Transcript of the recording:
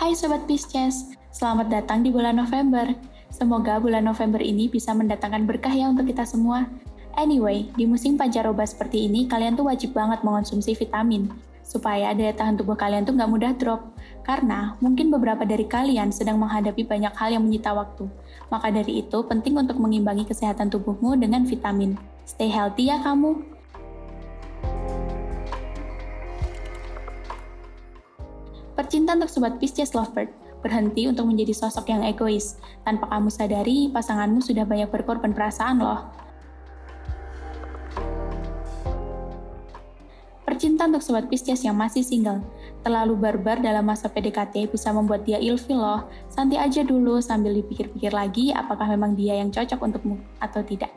Hai Sobat Pisces, selamat datang di bulan November. Semoga bulan November ini bisa mendatangkan berkah ya untuk kita semua. Anyway, di musim pancaroba seperti ini, kalian tuh wajib banget mengonsumsi vitamin, supaya daya tahan tubuh kalian tuh nggak mudah drop. Karena mungkin beberapa dari kalian sedang menghadapi banyak hal yang menyita waktu. Maka dari itu, penting untuk mengimbangi kesehatan tubuhmu dengan vitamin. Stay healthy ya kamu! Percinta untuk Sobat Pisces Lovebird, berhenti untuk menjadi sosok yang egois. Tanpa kamu sadari, pasanganmu sudah banyak berkorban perasaan loh. Percinta untuk Sobat Pisces yang masih single, terlalu barbar dalam masa PDKT bisa membuat dia ilfil loh. Santai aja dulu sambil dipikir-pikir lagi apakah memang dia yang cocok untukmu atau tidak.